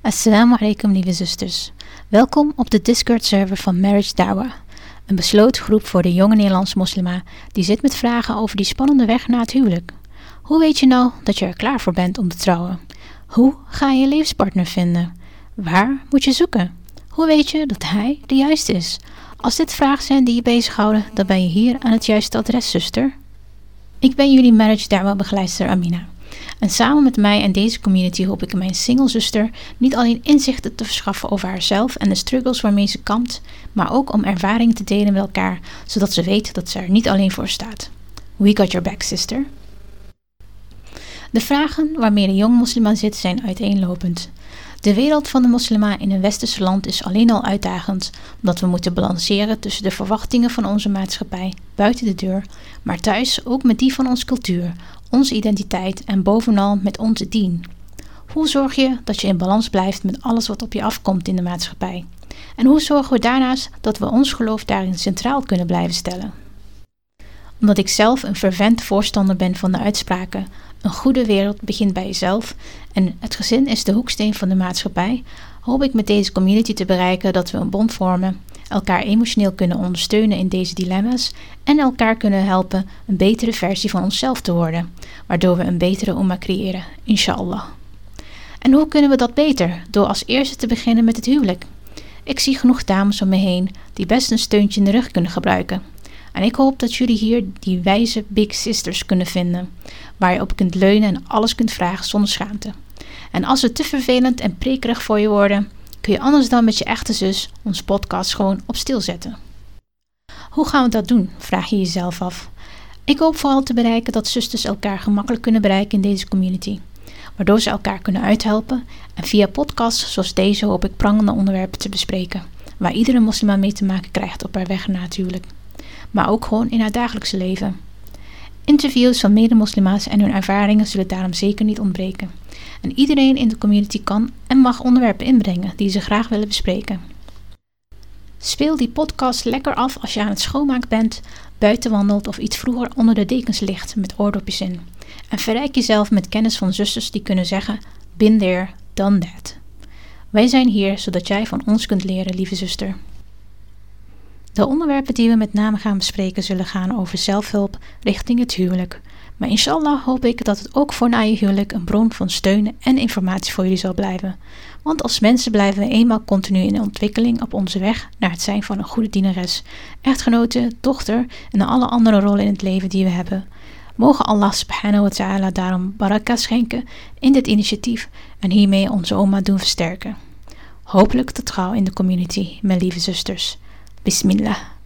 Assalamu alaikum lieve zusters. Welkom op de Discord server van Marriage Dawa. Een besloten groep voor de jonge Nederlandse moslima die zit met vragen over die spannende weg naar het huwelijk. Hoe weet je nou dat je er klaar voor bent om te trouwen? Hoe ga je je levenspartner vinden? Waar moet je zoeken? Hoe weet je dat hij de juiste is? Als dit vragen zijn die je bezighouden, dan ben je hier aan het juiste adres, zuster. Ik ben jullie Marriage Dawa begeleidster Amina. En samen met mij en deze community hoop ik mijn singlezuster niet alleen inzichten te verschaffen over haarzelf en de struggles waarmee ze kampt, maar ook om ervaringen te delen met elkaar, zodat ze weet dat ze er niet alleen voor staat. We got your back, sister. De vragen waarmee de jonge moslima zit zijn uiteenlopend. De wereld van de moslima in een westerse land is alleen al uitdagend, omdat we moeten balanceren tussen de verwachtingen van onze maatschappij buiten de deur, maar thuis ook met die van onze cultuur, onze identiteit en bovenal met onze dien. Hoe zorg je dat je in balans blijft met alles wat op je afkomt in de maatschappij? En hoe zorgen we daarnaast dat we ons geloof daarin centraal kunnen blijven stellen? Omdat ik zelf een fervent voorstander ben van de uitspraken: een goede wereld begint bij jezelf en het gezin is de hoeksteen van de maatschappij, hoop ik met deze community te bereiken dat we een bond vormen elkaar emotioneel kunnen ondersteunen in deze dilemma's en elkaar kunnen helpen een betere versie van onszelf te worden, waardoor we een betere umma creëren, inshallah. En hoe kunnen we dat beter? Door als eerste te beginnen met het huwelijk. Ik zie genoeg dames om me heen die best een steuntje in de rug kunnen gebruiken. En ik hoop dat jullie hier die wijze big sisters kunnen vinden, waar je op kunt leunen en alles kunt vragen zonder schaamte. En als het te vervelend en prekerig voor je worden, kun je anders dan met je echte zus ons podcast gewoon op stil zetten. Hoe gaan we dat doen? Vraag je jezelf af. Ik hoop vooral te bereiken dat zusters elkaar gemakkelijk kunnen bereiken in deze community, waardoor ze elkaar kunnen uithelpen en via podcasts zoals deze hoop ik prangende onderwerpen te bespreken, waar iedere moslima mee te maken krijgt op haar weg natuurlijk, maar ook gewoon in haar dagelijkse leven. Interviews van mede-moslima's en hun ervaringen zullen daarom zeker niet ontbreken. En iedereen in de community kan en mag onderwerpen inbrengen die ze graag willen bespreken. Speel die podcast lekker af als je aan het schoonmaken bent, buiten wandelt of iets vroeger onder de dekens ligt met oordopjes in. En verrijk jezelf met kennis van zusters die kunnen zeggen: Been there, done that. Wij zijn hier zodat jij van ons kunt leren, lieve zuster. De onderwerpen die we met name gaan bespreken zullen gaan over zelfhulp richting het huwelijk. Maar inshallah hoop ik dat het ook voor na je huwelijk een bron van steun en informatie voor jullie zal blijven. Want als mensen blijven we eenmaal continu in ontwikkeling op onze weg naar het zijn van een goede dienares, echtgenote, dochter en alle andere rollen in het leven die we hebben. Mogen Allah subhanahu wa ta'ala daarom baraka schenken in dit initiatief en hiermee onze oma doen versterken. Hopelijk tot trouw in de community, mijn lieve zusters. Bismillah.